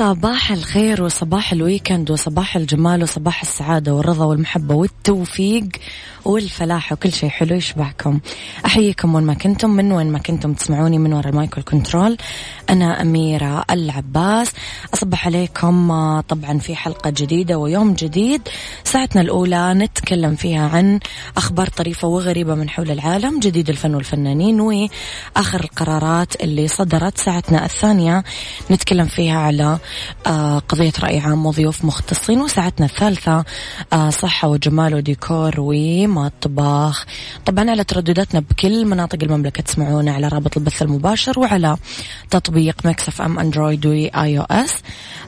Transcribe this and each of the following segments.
صباح الخير وصباح ال weekend وصباح الجمال وصباح السعادة والرضا والمحبة والتوفيق. والفلاح وكل شيء حلو يشبهكم. أحييكم وين ما كنتم من وين ما كنتم تسمعوني من وراء المايك وال control أنا أميرة العباس. أصبح عليكم آه، طبعا في حلقة جديدة ويوم جديد. ساعتنا الأولى نتكلم فيها عن أخبار طريفة وغريبة من حول العالم جديد الفن والفنانين وآخر القرارات اللي صدرت ساعتنا الثانية. نتكلم فيها على آه، قضية رأي عام وضيوف مختصين وساعتنا الثالثة آه، صحة وجمال وديكور ومطبخ طبعا على تردداتنا بكل مناطق المملكة تسمعونا على رابط البث المباشر وعلى تطبيق Mix FM Android و iOS.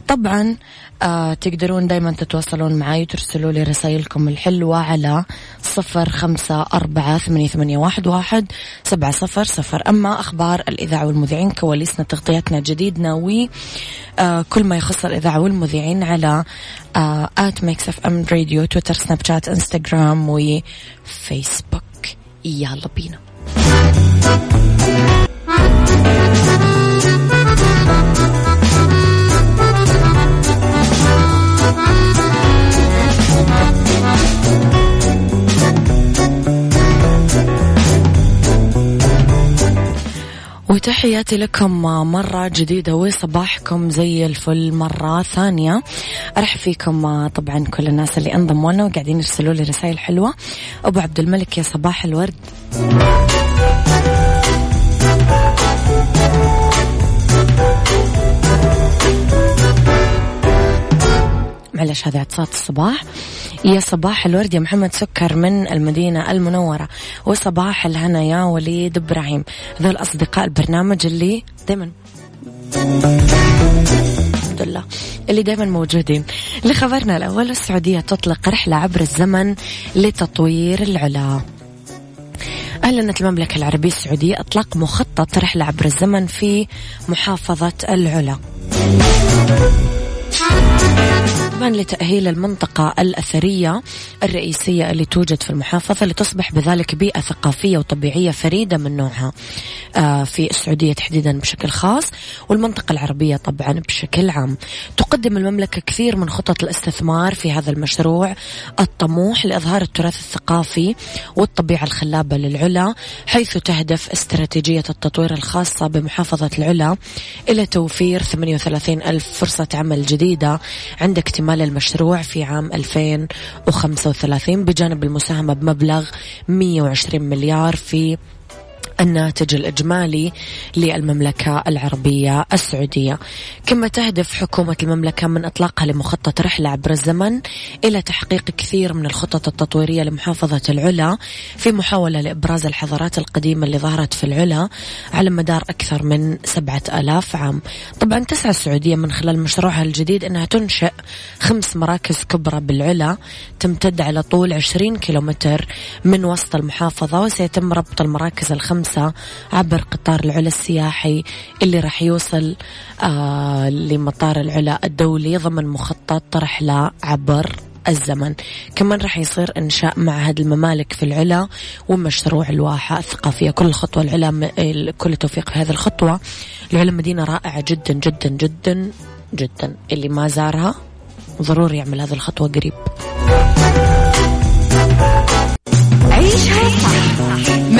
طبعا آه تقدرون دايما تتواصلون معي وترسلوا لي رسائلكم الحلوة على صفر خمسة أربعة ثمانية, ثمانية واحد, واحد سبعة صفر صفر. أما أخبار الإذاعة والمذيعين كواليسنا تغطياتنا جديدنا و آه ما يخص الإذاعة والمذيعين على آت ميكس اف ام راديو تويتر سناب شات انستغرام وفيسبوك يلا بينا وتحياتي لكم مرة جديدة وصباحكم زي الفل مرة ثانية. أرحب فيكم طبعا كل الناس اللي انضموا لنا وقاعدين يرسلوا لي رسائل حلوة. أبو عبد الملك يا صباح الورد. معلش هذه عطسات الصباح. يا صباح الورد يا محمد سكر من المدينة المنورة وصباح الهنا يا وليد إبراهيم. هذول أصدقاء البرنامج اللي دايما الحمد لله اللي دائما موجودين. لخبرنا الأول السعودية تطلق رحلة عبر الزمن لتطوير العلا. أعلنت المملكة العربية السعودية إطلاق مخطط رحلة عبر الزمن في محافظة العلا. طبعا لتأهيل المنطقة الأثرية الرئيسية اللي توجد في المحافظة لتصبح بذلك بيئة ثقافية وطبيعية فريدة من نوعها آه، في السعودية تحديدا بشكل خاص والمنطقة العربية طبعا بشكل عام. تقدم المملكة كثير من خطط الاستثمار في هذا المشروع الطموح لإظهار التراث الثقافي والطبيعة الخلابة للعلا حيث تهدف استراتيجية التطوير الخاصة بمحافظة العلا إلى توفير 38 ألف فرصة عمل جديدة عند اكتمال المشروع في عام 2035 بجانب المساهمة بمبلغ 120 مليار في الناتج الإجمالي للمملكة العربية السعودية. كما تهدف حكومة المملكة من إطلاقها لمخطط رحلة عبر الزمن إلى تحقيق كثير من الخطط التطويرية لمحافظة العلا في محاولة لإبراز الحضارات القديمة اللي ظهرت في العلا على مدار أكثر من سبعة آلاف عام. طبعا تسعى السعودية من خلال مشروعها الجديد أنها تنشئ خمس مراكز كبرى بالعلا تمتد على طول 20 كيلومتر من وسط المحافظة وسيتم ربط المراكز الخمس خمسة عبر قطار العلا السياحي اللي راح يوصل آه لمطار العلا الدولي. ضمن مخطط رحلة عبر الزمن. كمان راح يصير إنشاء معهد الممالك في العلا ومشروع الواحة الثقافية. كل خطوة العلا كل التوفيق في هذه الخطوة. العلا مدينة رائعة جدا جدا جدا جدا. اللي ما زارها ضروري يعمل هذه الخطوة قريب. عيشها صح.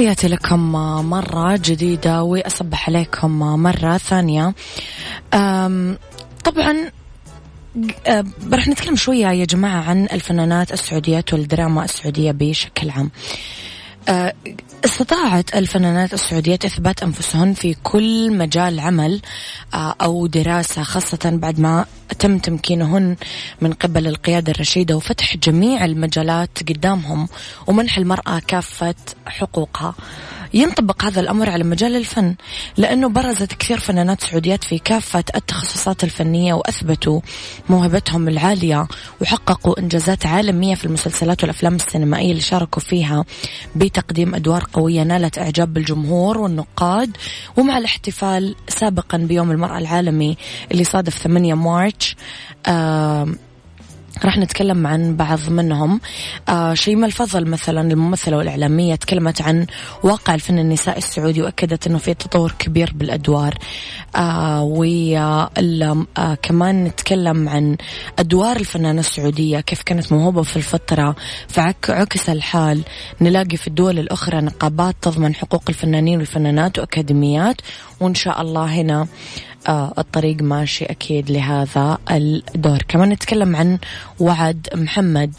تحياتي لكم مرة جديدة وأصبح عليكم مرة ثانية. طبعا راح نتكلم شوية يا جماعة عن الفنانات السعوديات والدراما السعودية بشكل عام. أه، استطاعت الفنانات السعوديات إثبات أنفسهن في كل مجال عمل أه، أو دراسة خاصة بعد ما تم تمكينهن من قبل القيادة الرشيدة وفتح جميع المجالات قدامهم ومنح المرأة كافة حقوقها. ينطبق هذا الأمر على مجال الفن لأنه برزت كثير فنانات سعوديات في كافة التخصصات الفنية وأثبتوا موهبتهم العالية وحققوا إنجازات عالمية في المسلسلات والأفلام السينمائية اللي شاركوا فيها بتقديم أدوار قوية نالت إعجاب الجمهور والنقاد. ومع الاحتفال سابقا بيوم المرأة العالمي اللي صادف 8 مارش آه راح نتكلم عن بعض منهم. آه شيماء الفضل مثلا الممثلة والإعلامية تكلمت عن واقع الفن النسائي السعودي وأكدت أنه في تطور كبير بالأدوار. آه وكمان آه نتكلم عن أدوار الفنانة السعودية كيف كانت موهوبة في الفترة فعكس الحال نلاقي في الدول الأخرى نقابات تضمن حقوق الفنانين والفنانات وأكاديميات وإن شاء الله هنا. الطريق ماشي أكيد لهذا الدور. كمان نتكلم عن وعد محمد.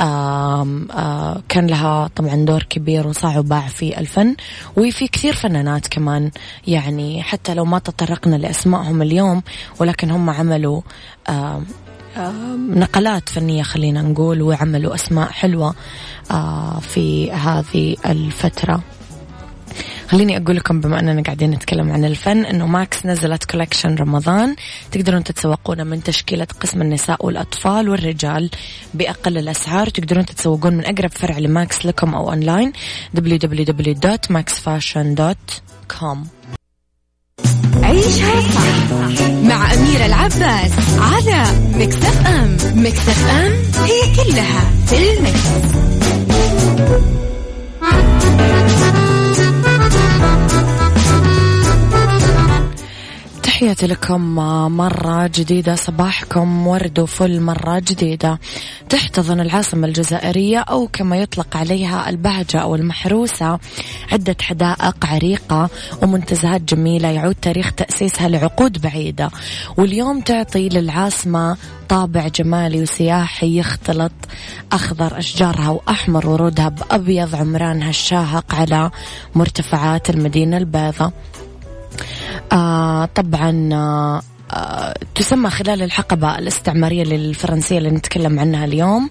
آه آه كان لها طبعا دور كبير وصاع وباع في الفن وفي كثير فنانات كمان. يعني حتى لو ما تطرقنا لأسمائهم اليوم ولكن هم عملوا آه نقلات فنية خلينا نقول وعملوا أسماء حلوة آه، في هذه الفترة. خليني أقول لكم بما أننا قاعدين نتكلم عن الفن أنه ماكس نزلت collection رمضان. تقدرون تتسوقون من تشكيلة قسم النساء والأطفال والرجال بأقل الأسعار. تقدرون تتسوقون من أقرب فرع لماكس لكم أو online www.maxfashion.com عيشها صح مع أميرة العباس على Mix FM Mix FM هي كلها في ال mix. تحياتي لكم مرة جديدة صباحكم ورد وفل مرة جديدة. تحتضن العاصمة الجزائرية أو كما يطلق عليها البهجة أو المحروسة. عدة حدائق عريقة ومنتزهات جميلة. يعود تاريخ تأسيسها لعقود بعيدة. واليوم تعطي للعاصمة طابع جمالي وسياحي يختلط أخضر أشجارها وأحمر ورودها بأبيض عمرانها الشاهق على مرتفعات المدينة البيضاء. آه طبعا آه تسمى خلال الحقبة الاستعمارية للفرنسية اللي نتكلم عنها اليوم.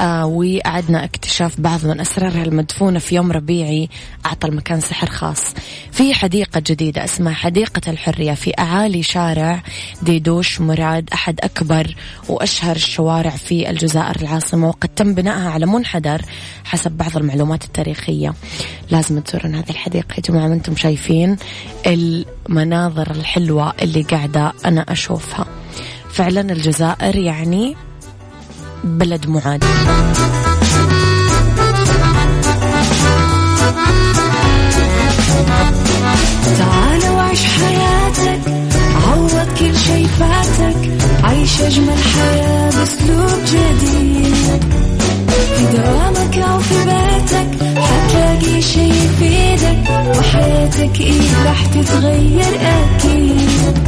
آه وأعدنا اكتشاف بعض من أسرارها المدفونة في يوم ربيعي أعطى المكان سحر خاص. في حديقة جديدة اسمها حديقة الحرية في أعالي شارع ديدوش مراد أحد أكبر وأشهر الشوارع في الجزائر العاصمة وقد تم بنائها على منحدر حسب بعض المعلومات التاريخية. لازم تزورون هذه الحديقة يا جماعة ما أنتم شايفين المناظر الحلوة اللي قاعدة. أنا أشوفها. فعلا الجزائر يعني بلد معاد تعال وعيش حياتك عوض كل شي فاتك عيش أجمل حياة بأسلوب جديد. في دوامك أو في بيتك حتلاقي شي يفيدك وحياتك إيه راح تتغير أكيد.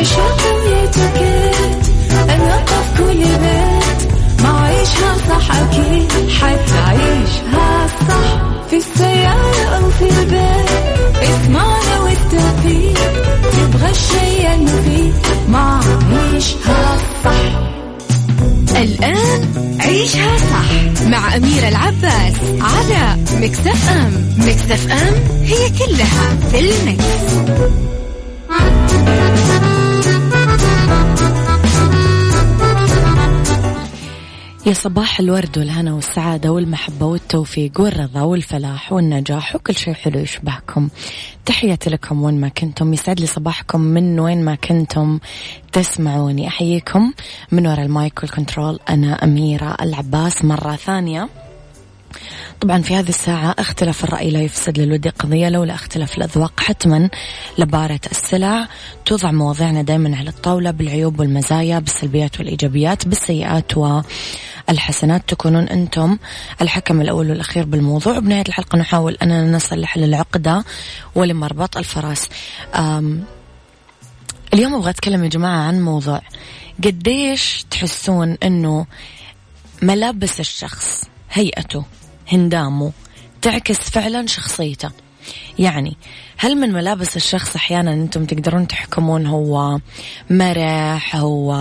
رشاق ويتوكيت في كل بيت ما عيشها صح أكيد حتعيشها صح في السيارة أو في البيت اسمعنا والتوفيق تبغى الشيء المفيد ما عيشها صح الآن عيشها صح مع أميرة العباس على مكتف أم مكتف أم هي كلها في المكس. يا صباح الورد والهنا والسعادة والمحبة والتوفيق والرضا والفلاح والنجاح وكل شيء حلو يشبهكم. تحياتي لكم وين ما كنتم. يسعد لي صباحكم من وين ما كنتم تسمعوني. أحييكم من وراء المايك وال control. أنا أميرة العباس مرة ثانية. طبعا في هذه الساعة اختلاف الرأي لا يفسد للود قضية لولا اختلاف الأذواق حتما لبارت السلع توضع مواضيعنا دائما على الطاولة بالعيوب والمزايا بالسلبيات والإيجابيات بالسيئات و الحسنات تكونون أنتم الحكم الأول والأخير بالموضوع. وبنهاية الحلقة نحاول أننا نصلح للعقدة ولمربط الفرس اليوم أبغى أتكلم يا جماعة عن موضوع. قديش تحسون أنه ملابس الشخص هيئته هندامه تعكس فعلا شخصيته؟ يعني هل من ملابس الشخص أحيانا أنتم تقدرون تحكمون هو مرح هو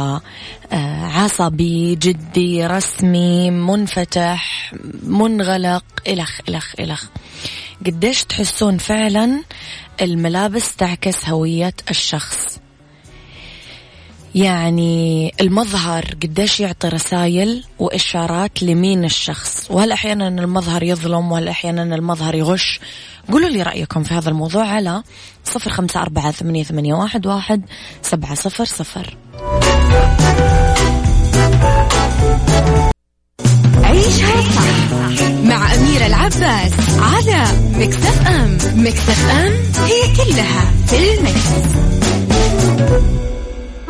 آه، عصبي جدي رسمي منفتح منغلق إلخ إلخ إلخ. قديش تحسون فعلا الملابس تعكس هوية الشخص؟ يعني المظهر قديش يعطي رسائل وإشارات لمين الشخص. وهل أحيانا المظهر يظلم وهل أحيانا المظهر يغش؟ قولوا لي رأيكم في هذا الموضوع على صفر خمسة أربعة ثمانية, ثمانية واحد, واحد سبعة صفر صفر. عيشها صح مع أميرة العباس على مكتف أم. مكتف أم هي كلها في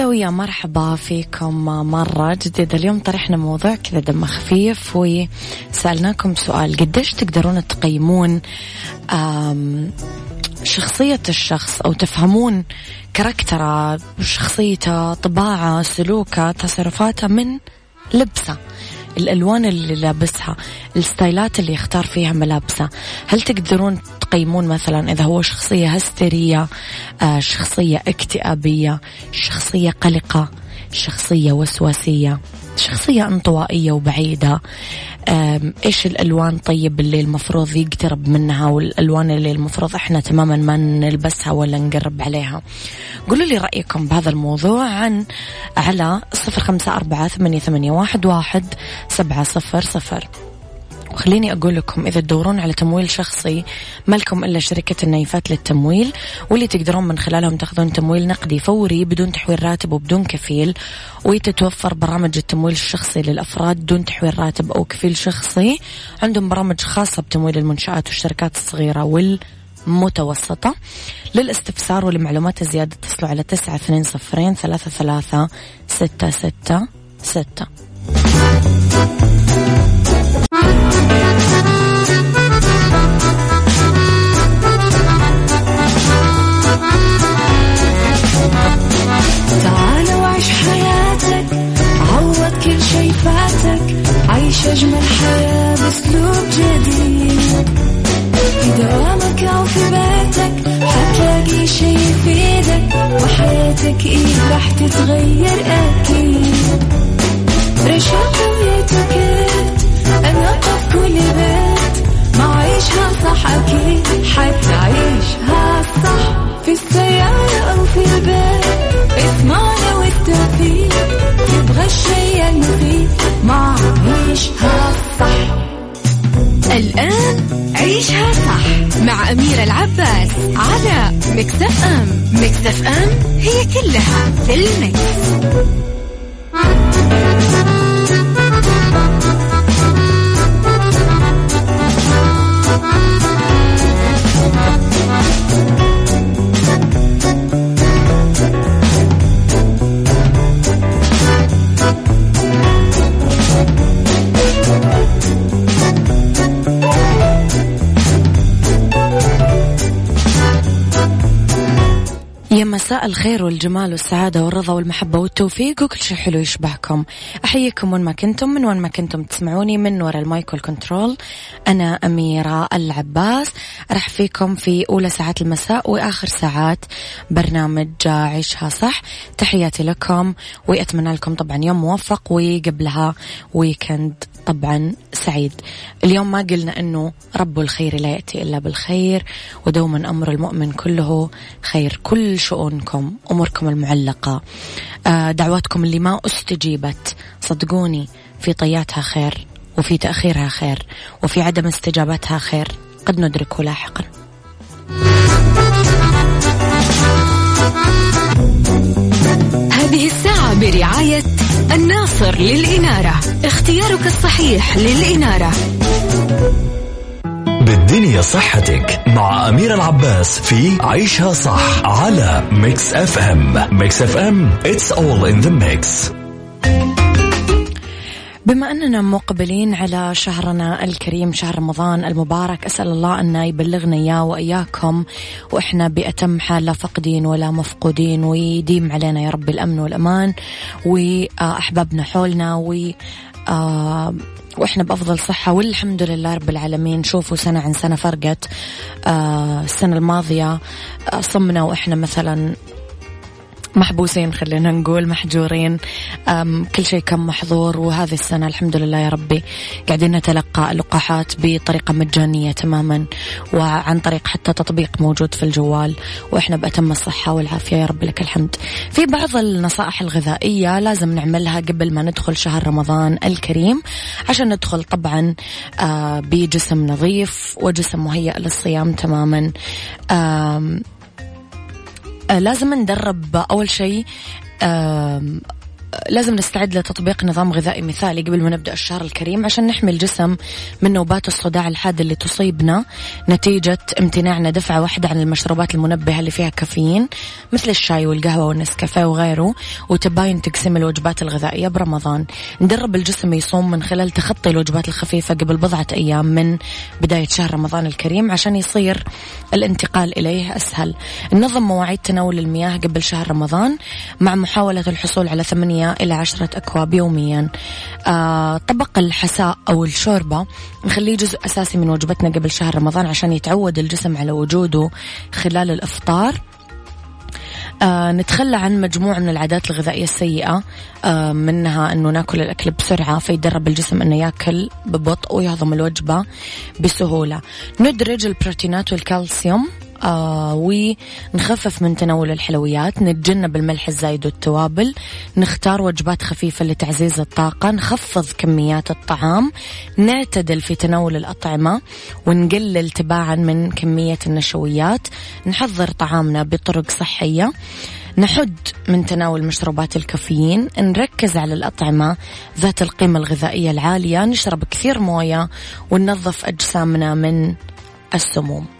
المكس. ويا مرحبا فيكم مرة جديدة اليوم طرحنا موضوع كذا دمه خفيف وسألناكم سؤال قديش تقدرون تقيمون شخصية الشخص أو تفهمون كاركتره شخصيته طباعه سلوكه تصرفاته من لبسه الألوان اللي لابسها الستايلات اللي يختار فيها ملابسه. هل تقدرون تقيمون مثلا إذا هو شخصية هستيرية آه، شخصية اكتئابية شخصية قلقة شخصية وسواسية شخصية انطوائية وبعيدة؟ إيش الألوان؟ طيب اللي المفروض يقترب منها والألوان اللي المفروض إحنا تماما ما نلبسها ولا نقرب عليها. قولوا لي رأيكم بهذا الموضوع عن على صفر خمسة أربعة ثمانية, ثمانية واحد, واحد سبعة صفر صفر. وخليني أقول لكم إذا تدورون على تمويل شخصي ما لكم إلا شركة النايفات للتمويل واللي تقدرون من خلالهم تاخذون تمويل نقدي فوري بدون تحويل راتب وبدون كفيل وتتوفر برامج التمويل الشخصي للأفراد دون تحويل راتب أو كفيل شخصي. عندهم برامج خاصة بتمويل المنشآت والشركات الصغيرة وال متوسطة للاستفسار والمعلومات الزيادة اتصلوا على تسعة اثنين صفرين ثلاثة ثلاثة ستة ستة ستة. تعال وعيش حياتك عوض كل شي فاتك عيش أجمل حياة بأسلوب جديد. في دوامك أو في بيتك حتلاقي شي يفيدك وحياتك إيه راح تتغير أكيد. رشاق ويتوكيت أنا في كل بيت ما عيشها صح أكيد حتعيشها صح في السيارة أو في البيت. اسمعنا والتوفيق تبغى الشيء المفيد ما عيشها صح. الآن عيشها صح مع أميرة العباس على مكتف أم. مكتف أم هي كلها في المكس. الخير والجمال والسعادة والرضا والمحبة والتوفيق وكل شيء حلو يشبهكم. أحييكم وين ما كنتم من وين ما كنتم تسمعوني من وراء المايك وال control. أنا أميرة العباس أرحب فيكم في أولى ساعات المساء وآخر ساعات برنامج عيشها صح. تحياتي لكم وأتمنى لكم طبعا يوم موفق وقبلها weekend طبعا سعيد. اليوم ما قلنا أنه رب الخير لا يأتي إلا بالخير ودوما أمر المؤمن كله خير. كل شؤونكم أموركم المعلقة. آه، دعواتكم اللي ما استجيبت. صدقوني في طياتها خير وفي تأخيرها خير وفي عدم استجابتها خير. قد ندركه لاحقا. هذه الساعة برعاية الناصر للإنارة. اختيارك الصحيح للإنارة. بالدنيا صحتك مع أميرة العباس في عيشها صح على Mix FM Mix FM it's all in the mix. بما أننا مقبلين على شهرنا الكريم شهر رمضان المبارك أسأل الله أن يبلغنا إياه وإياكم وإحنا بأتم حال لا فقدين ولا مفقودين ويديم علينا يا رب الأمن والأمان وأحبابنا حولنا و آه، وإحنا بأفضل صحة والحمد لله رب العالمين. شوفوا سنة عن سنة فرقت. آه، السنة الماضية آه، صمنا وإحنا مثلا محبوسين خلينا نقول محجورين. كل شيء كان محظور وهذه السنة الحمد لله يا ربي قاعدين نتلقى اللقاحات بطريقة مجانية تماما وعن طريق حتى تطبيق موجود في الجوال وإحنا بأتم الصحة والعافية يا رب لك الحمد. في بعض النصائح الغذائية لازم نعملها قبل ما ندخل شهر رمضان الكريم عشان ندخل طبعا آه، بجسم نظيف وجسم مهيأ للصيام تماما. لازم ندرب أول شيء لازم نستعد لتطبيق نظام غذائي مثالي قبل ما نبدأ الشهر الكريم عشان نحمي الجسم من نوبات الصداع الحاد اللي تصيبنا نتيجة امتناعنا دفعة واحدة عن المشروبات المنبهة اللي فيها كافيين مثل الشاي والقهوة والنسكافيه وغيره وتباين تقسيم الوجبات الغذائية برمضان. ندرب الجسم يصوم من خلال تخطي الوجبات الخفيفة قبل بضعة أيام من بداية شهر رمضان الكريم عشان يصير الانتقال إليه أسهل. ننظم مواعيد تناول المياه قبل شهر رمضان مع محاولة الحصول على ثمانية إلى عشرة أكواب يوميا. آه طبق الحساء أو الشوربة. نخليه جزء أساسي من وجبتنا قبل شهر رمضان عشان يتعود الجسم على وجوده خلال الإفطار. آه نتخلى عن مجموعة من العادات الغذائية السيئة. آه منها أنه ناكل الأكل بسرعة فيدرب الجسم أنه ياكل ببطء ويهضم الوجبة بسهولة. ندرج البروتينات والكالسيوم. آه ونخفف من تناول الحلويات نتجنب الملح الزايد والتوابل نختار وجبات خفيفة لتعزيز الطاقة نخفض كميات الطعام نعتدل في تناول الأطعمة ونقلل تباعا من كمية النشويات نحضر طعامنا بطرق صحية نحد من تناول مشروبات الكافيين نركز على الأطعمة ذات القيمة الغذائية العالية نشرب كثير موية وننظف أجسامنا من السموم.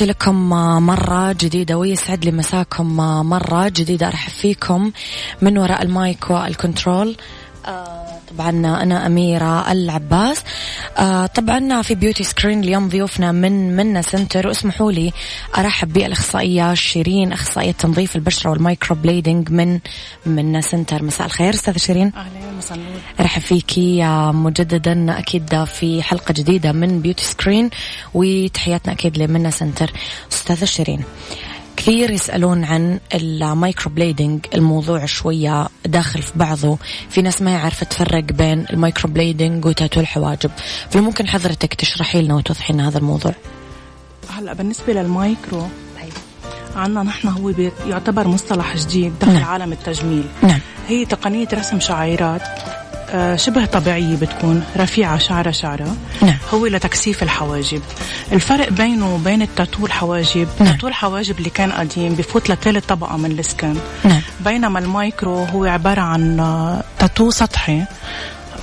تحياتي لكم مرة جديدة ويسعد لي مساكم مرة جديدة. أرحب فيكم من وراء المايك وال control. آه طبعا أنا أميرة العباس. آه طبعا في beauty screen اليوم ضيوفنا من منا center واسمحوا لي أرحب بالأخصائية شيرين أخصائية تنظيف البشرة وال microblading من منا center مساء الخير أستاذة شيرين. أهلا مساء النور أرحب فيكي مجددا أكيد في حلقة جديدة من beauty screen وتحياتنا أكيد لمنا center أستاذة شيرين كثير يسألون عن ال microblading الموضوع شوية داخل في بعضه. في ناس ما يعرف تفرق بين ال microblading و tattoo الحواجب. فممكن حضرتك تشرحي لنا وتوضحي لنا هذا الموضوع؟ هلا بالنسبة للمايكرو عندنا نحن هو يعتبر مصطلح جديد داخل نعم. عالم التجميل. نعم. هي تقنية رسم شعيرات. شبه طبيعية بتكون رفيعة شعرة شعرة نعم. هو لتكثيف الحواجب الفرق بينه وبين التاتو الحواجب نعم. تاتو الحواجب اللي كان قديم بفوت لثالث طبقة من ال skin نعم. بينما المايكرو هو عبارة عن آه، تاتو سطحي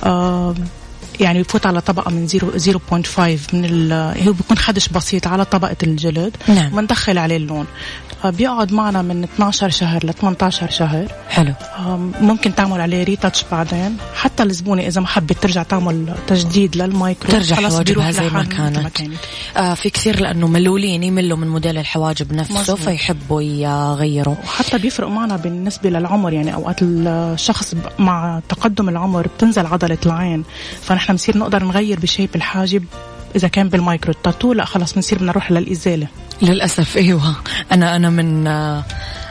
آه، يعني بفوت على طبقة من 0.5 من ال هو بيكون خدش بسيط على طبقة الجلد. نعم. بندخل عليه اللون. آه، بيقعد معنا من 12 شهر ل 18 شهر. حلو. ممكن تعمل عليه retouch بعدين. حتى الزبونة إذا ما حبت ترجع تعمل تجديد للمايكرو. ترجع حواجبها زي ما لحال مثل كانت. كانت. آه في كثير لأنه ملولين يملوا من موديل الحواجب نفسه مظبوط. فيحبوا يغيروا. وحتى بيفرق معنا بالنسبة للعمر يعني أوقات الشخص مع تقدم العمر بتنزل عضلة العين. فنحن بنصير نقدر نغير بـ shape الحاجب إذا كان بال micro ال tattoo. لا خلص بنصير بدنا نروح للإزالة. للأسف أيوة. أنا أنا من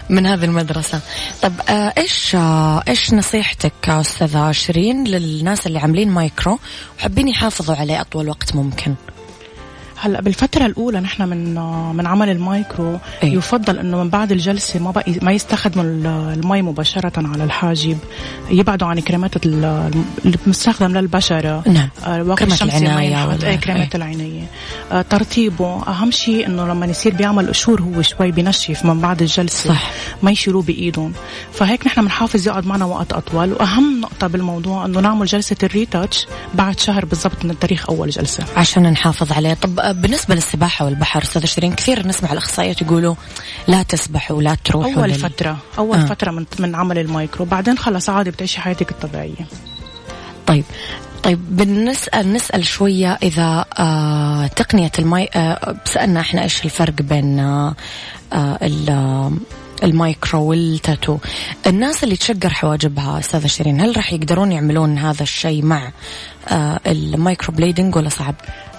من هذه المدرسة. طب آه إيش آه إيش نصيحتك أستاذة شيرين للناس اللي عاملين مايكرو وحابين يحافظوا عليه أطول وقت ممكن؟ هلا بالفترة الأولى نحن من من عمل المايكرو أي. يفضل إنه من بعد الجلسة ما بقى ما يستخدموا ال- المي مباشرة على الحاجب يبعدوا عن كريمات ال- اللي بنستخدم للبشرة نعم. آه، كريمات الشمس العناية ما ينحط. ولا- إيه كريمات أي. العناية آه، ترطيبه أهم شيء إنه لما يصير بيعمل قشور هو شوي بنشف من بعد الجلسة صح. ما يشيلوه بإيدهم فهيك نحن بنحافظ يقعد معنا وقت أطول وأهم نقطة بالموضوع إنه نعمل جلسة ال retouch بعد شهر بالضبط من التاريخ أول جلسة عشان نحافظ عليه طب بالنسبة للسباحة والبحر أستاذة شيرين كثير نسمع الأخصائيات يقولوا لا تسبحوا لا تروحوا أول لل- فترة أول آه. فترة من من عمل المايكرو بعدين خلص عادي بتعيشي حياتك الطبيعية طيب طيب بنسأل نسأل شوية إذا آه تقنية الماي آه سألنا إحنا إيش الفرق بين آه آه ال- آه، ال micro وال tattoo الناس اللي تشقر حواجبها أستاذة شيرين هل راح يقدرون يعملون هذا الشيء مع آه ال microblading ولا صعب؟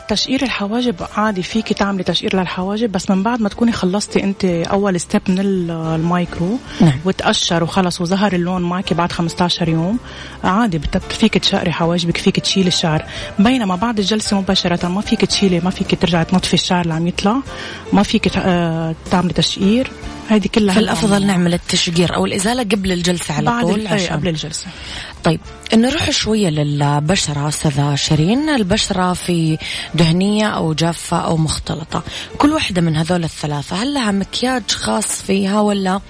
تشقير الحواجب عادي فيكي تعملي تشقير للحواجب بس من بعد ما تكوني خلصتي انت أول step من ال- المايكرو نعم. وتقشر وخلص وظهر اللون معك بعد 15 يوم عادي فيك تشقري حواجبك فيك تشيلي الشعر بينما بعد الجلسة مباشرة ما فيك تشيلي ما فيك ترجعي تنظفي الشعر اللي عم يطلع ما فيك آه، تعملي تشقير هذه كلها فالأفضل نعمل التشقير أو الإزالة قبل الجلسة على بعد طول عشان قبل الجلسة. طيب نروح شوية للبشرة أستاذة شيرين. البشرة في دهنية أو جافة أو مختلطة. كل واحدة من هذول الثلاثة هل لها مكياج خاص فيها ولا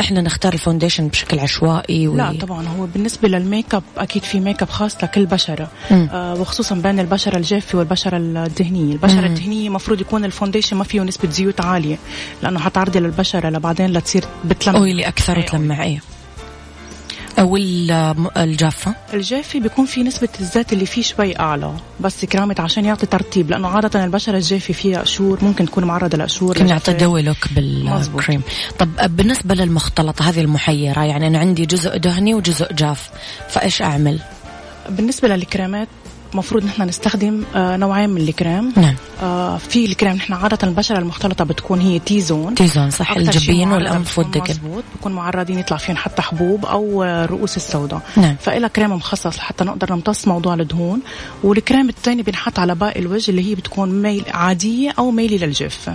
إحنا نختار ال foundation بشكل عشوائي و... لا طبعا هو بالنسبة للميك أب أكيد في ميك أب خاص لكل بشرة. مم. آه وخصوصا بين البشرة الجافة والبشرة الدهنية. البشرة الدهنية المفروض يكون ال foundation ما فيه نسبة زيوت عالية لأنه حتعرضي للبشرة لبعدين لتصير بتلمع. oily أكثر إيه، وتلمع إيه أو ال- الجافة؟ الجافي بيكون في نسبة الزيت اللي فيه شوي أعلى بس كرمال عشان يعطي ترطيب لأنه عادة البشرة الجافي فيها قشور ممكن تكون معرضة لقشور كنا نعطي لجفاف. dewy look بالكريم. طب بالنسبة للمختلطة هذه المحيرة يعني أنا عندي جزء دهني وجزء جاف فإيش أعمل؟ بالنسبة للكريمات مفروض نحن نستخدم آه نوعين من الكريم. نعم. آه في الكريم نحن عادة البشرة المختلطة بتكون هي T-zone T-zone صح أكتر شي الجبين والأنف والدقن مزبوط بكون معرضين يطلع فيهم حتى حبوب أو آه، رؤوس السوداء. نعم. فإلها كريم مخصص لحتى نقدر نمتص موضوع الدهون. والكريم الثاني بينحط على باقي الوجه اللي هي بتكون ميل عادية أو ميلي للجافه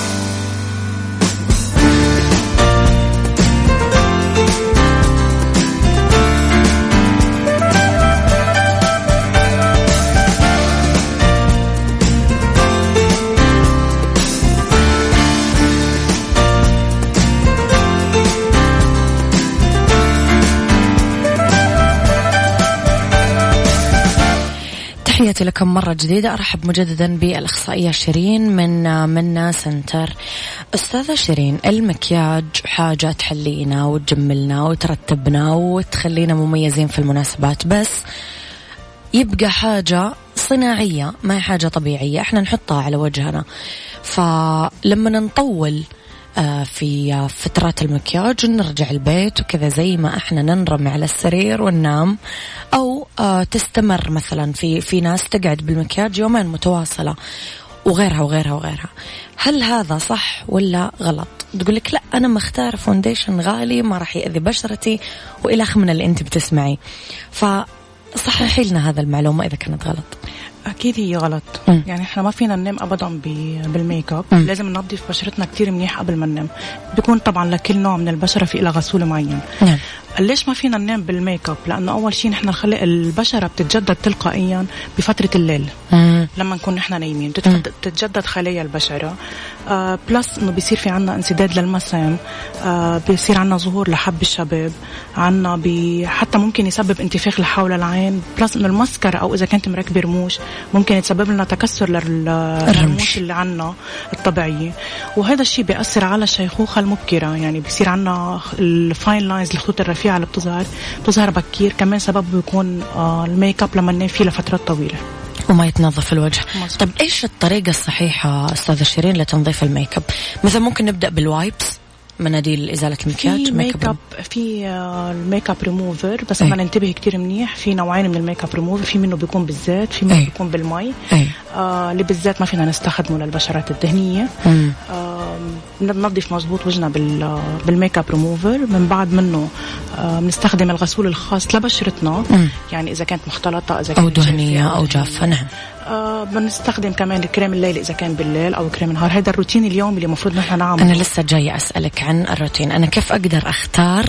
تحياتي لكم مرة جديدة. أرحب مجددا بالأخصائية شيرين من منا سنتر. أستاذة شيرين المكياج حاجة تحلينا وتجملنا وترتبنا وتخلينا مميزين في المناسبات بس يبقى حاجة صناعية ما هي حاجة طبيعية. إحنا نحطها على وجهنا. فلما نطول في آه، فترات المكياج نرجع البيت وكذا زي ما إحنا ننرمي على السرير وننام. أو آه، تستمر مثلا في في ناس تقعد بالمكياج يومين متواصلة وغيرها وغيرها وغيرها. هل هذا صح ولا غلط؟ تقول لك لا أنا مختار foundation غالي ما راح يأذي بشرتي وإلى من اللي أنت بتسمعيه فصححي لنا هذا المعلومة إذا كانت غلط. أكيد هي غلط. مم. يعني إحنا ما فينا ننام ابدا بالميك أب. لازم ننظف بشرتنا كتير منيح قبل ما ننام. بيكون طبعا لكل نوع من البشرة في لها غسول معين نعم. ليش ما فينا ننام بالميك اب؟ لأنه أول شيء نحن الخلايا البشرة بتتجدد تلقائيا بفترة الليل. مم. لما نكون نحن نايمين بتتجدد خلايا البشرة. آه plus إنه بيصير في عنا انسداد للمسام. آه بيصير عنا ظهور لحب الشباب. عنا بي حتى ممكن يسبب انتفاخ لحول العين. plus إنه المسكر أو إذا كانت مركبة رموش ممكن يتسبب لنا تكسر لل- للرموش اللي عنا الطبيعية. وهذا الشيء بيأثر على الشيخوخة المبكرة. يعني بيصير عنا ال fine lines الخطوط الرفيعة. اللي بتظهر بتظهر بكير. كمان سبب بيكون آه الميك اب لما ننام فيه لفترات طويلة. وما يتنظف الوجه. مظبوط. طب إيش الطريقة الصحيحة أستاذة شيرين لتنظيف الميك اب؟ مثلا ممكن نبدأ بال wipes. مناديل إزالة المكياج في ميك اب في آه، الميك اب ريموفر بس أي. بدنا ننتبه كتير منيح في نوعين من الميك اب ريموفر في منه بيكون بالزيت في منه أي. بيكون بالمي آه اللي بالزيت ما فينا نستخدمه للبشرات الدهنية مم. آه بننظف مزبوط وجهنا بال آه، بالميك اب ريموفر من بعد منه آه بنستخدم الغسول الخاص لبشرتنا مم. يعني إذا كانت مختلطة إذا أو كانت جافة دهنية أو جافة نعم آه بنستخدم كمان الكريم الليل إذا كان بالليل أو كريم النهار. هذا الروتين اليومي اللي المفروض نحن نعمله. أنا لسه جاية أسألك عن الروتين. أنا كيف أقدر أختار؟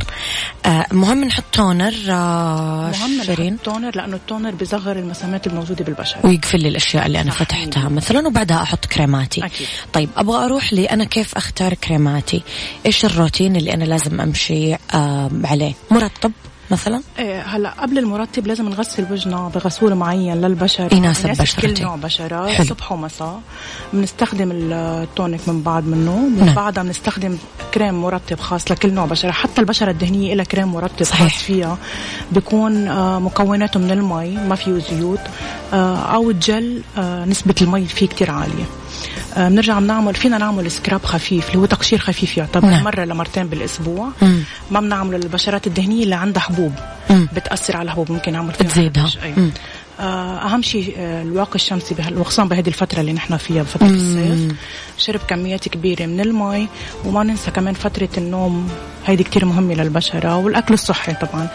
آه مهم نحط toner آه مهم شيرين؟ نحط toner لأنه ال toner بيصغر المسامات الموجودة بالبشره ويقفل لي الأشياء اللي أنا. فتحتها. مثلا وبعدها أحط كريماتي. أكيد. طيب أبغى أروح لي أنا كيف أختار كريماتي؟ إيش الروتين اللي أنا لازم أمشي آه عليه؟ مرطب. مثلا إيه هلا قبل المرطب لازم نغسل وجهنا بغسول معين للبشره يناسب يناسب بشرتي. كل نوع بشرة حلو. صبح ومساء بنستخدم التونيك من بعد منه من نعم. بعدها بنستخدم كريم مرطب خاص لكل نوع بشرة حتى البشرة الدهنية لها كريم مرطب صحيح. خاص فيها بيكون آه، مكوناته من المي ما فيه زيوت آه، أو الجل آه، نسبة المي فيه كتير عالية بنرجع بنعمل فينا نعمل سكراب خفيف اللي هو تقشير خفيف يعتبر نعم. مرة لمرتين بالأسبوع مم. ما بنعمله للبشرات الدهنية اللي عندها حبوب مم. بتأثر على الحبوب ممكن نعمل فيها بتزيدها. حرج. آه، أهم شيء آه، الواقي الشمسي وخصوصا بهذه الفترة اللي نحن فيها بفتره الصيف. شرب كميات كبيرة من المي وما ننسى كمان فترة النوم. هيدي كتير مهمة للبشرة والأكل الصحي طبعا.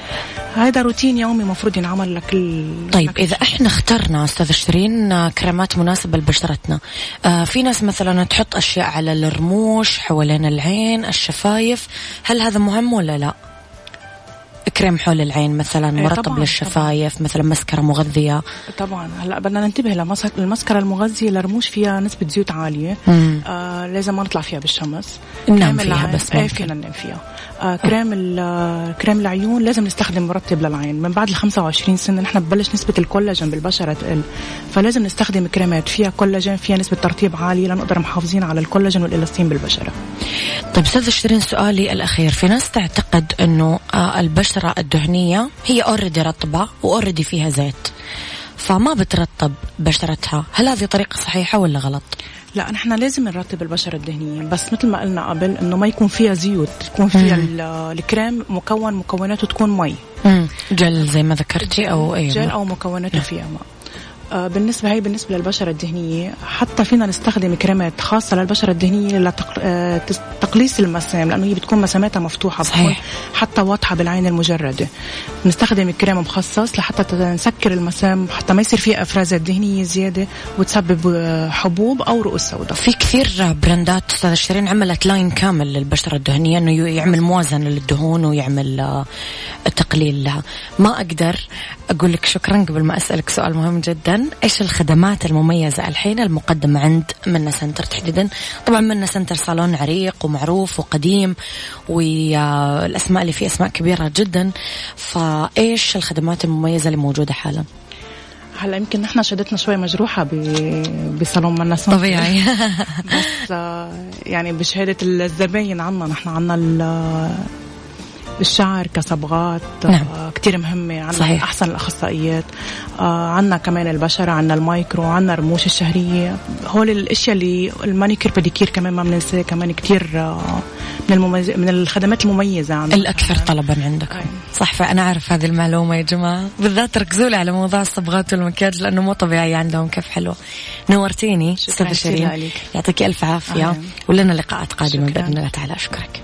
هذا روتين يومي مفروض ينعمل لكل طيب لكل إذا إحنا اخترنا أستاذ شيرين آه، كريمات مناسبة لبشرتنا. آه في ناس مثلا تحط أشياء على الرموش حوالين العين الشفايف. هل هذا مهم ولا لا؟ كريم حول العين مثلا إيه مرطب طبعاً، للشفايف مثلا مسكرة مغذية. طبعا. هلأ بدنا ننتبه لمسك المسكرة المغذية للرموش فيها نسبة زيوت عالية. مم. آه لازم ما نطلع فيها بالشمس. ننام فيها العين- بس إيه. فينا ننام فيها. آه كريم كريم العيون لازم نستخدم مرطب للعين. من بعد ال 25 سنة نحن ببلش نسبة الكولاجين بالبشرة تقل. فلازم نستخدم كريمات فيها كولاجين فيها نسبة ترطيب عالية لنقدر محافظين على الكولاجين والإيلاستين بالبشرة. طيب أستاذ شيرين سؤالي الأخير. في ناس تعتقد إنه آه، البشرة الدهنية هي already رطبة و already فيها زيت. فما بترطب بشرتها؟ هل هذه طريقة صحيحة ولا غلط؟ لا نحن لازم نرطب البشرة الدهنية. بس مثل ما قلنا قبل إنه ما يكون فيها زيوت يكون فيها ال- الكريم مكون مكوناته تكون مي. جل زي ما ذكرتي أو أي جل أو مكوناته فيها ماء. بالنسبة هي بالنسبة للبشرة الدهنية حتى فينا نستخدم كريمات خاصة للبشرة الدهنية لتقليص المسام لأنه هي بتكون مساماتها مفتوحة صحيح. حتى واضحة بالعين المجردة. بنستخدم كريم مخصص لحتى نسكر المسام حتى ما يصير فيها أفرازات دهنية زيادة وتسبب آه، حبوب أو رؤوس سوداء. في كثير brand ات أستاذ شيرين عملت line كامل للبشرة الدهنيه إنه يعمل موازنة للدهون ويعمل آه، تقليل لها. ما أقدر أقول لك شكرا قبل ما أسألك سؤال مهم جدا. إيش الخدمات المميزة الحين المقدمه عند منا سنتر تحديدا؟ طبعا منا سنتر صالون عريق ومعروف وقديم والأسماء اللي فيه أسماء كبيرة جدا. فإيش الخدمات المميزة اللي موجودة حالا؟ هلا يمكن نحن شهادتنا شوي مجروحة ب- بصالون منا سنتر. طبيعي. بس آه، يعني بشهادة الزباين عنا نحن عنا ال- الشعر كصبغات نعم. آه كتير مهمة عنا صحيح. أحسن الأخصائيات آه عنا كمان البشرة عنا المايكرو عنا الرموش الشهرية هول الأشياء اللي المانيكير بديكير كمان ما بننساه كمان كتير آه من المميز من الخدمات المميزة عنا الأكثر طلبا عندكم أي. صح فأنا أعرف هذه المعلومة يا جماعة بالذات ركزوا لي على موضوع الصبغات والمكياج لأنه مو طبيعي عندهم كيف حلوة نورتيني شكراً أستاذة شيرين. يعطيك ألف عافية. ولنا لقاءات قادمة شكراً. بإذن الله تعالى أشكرك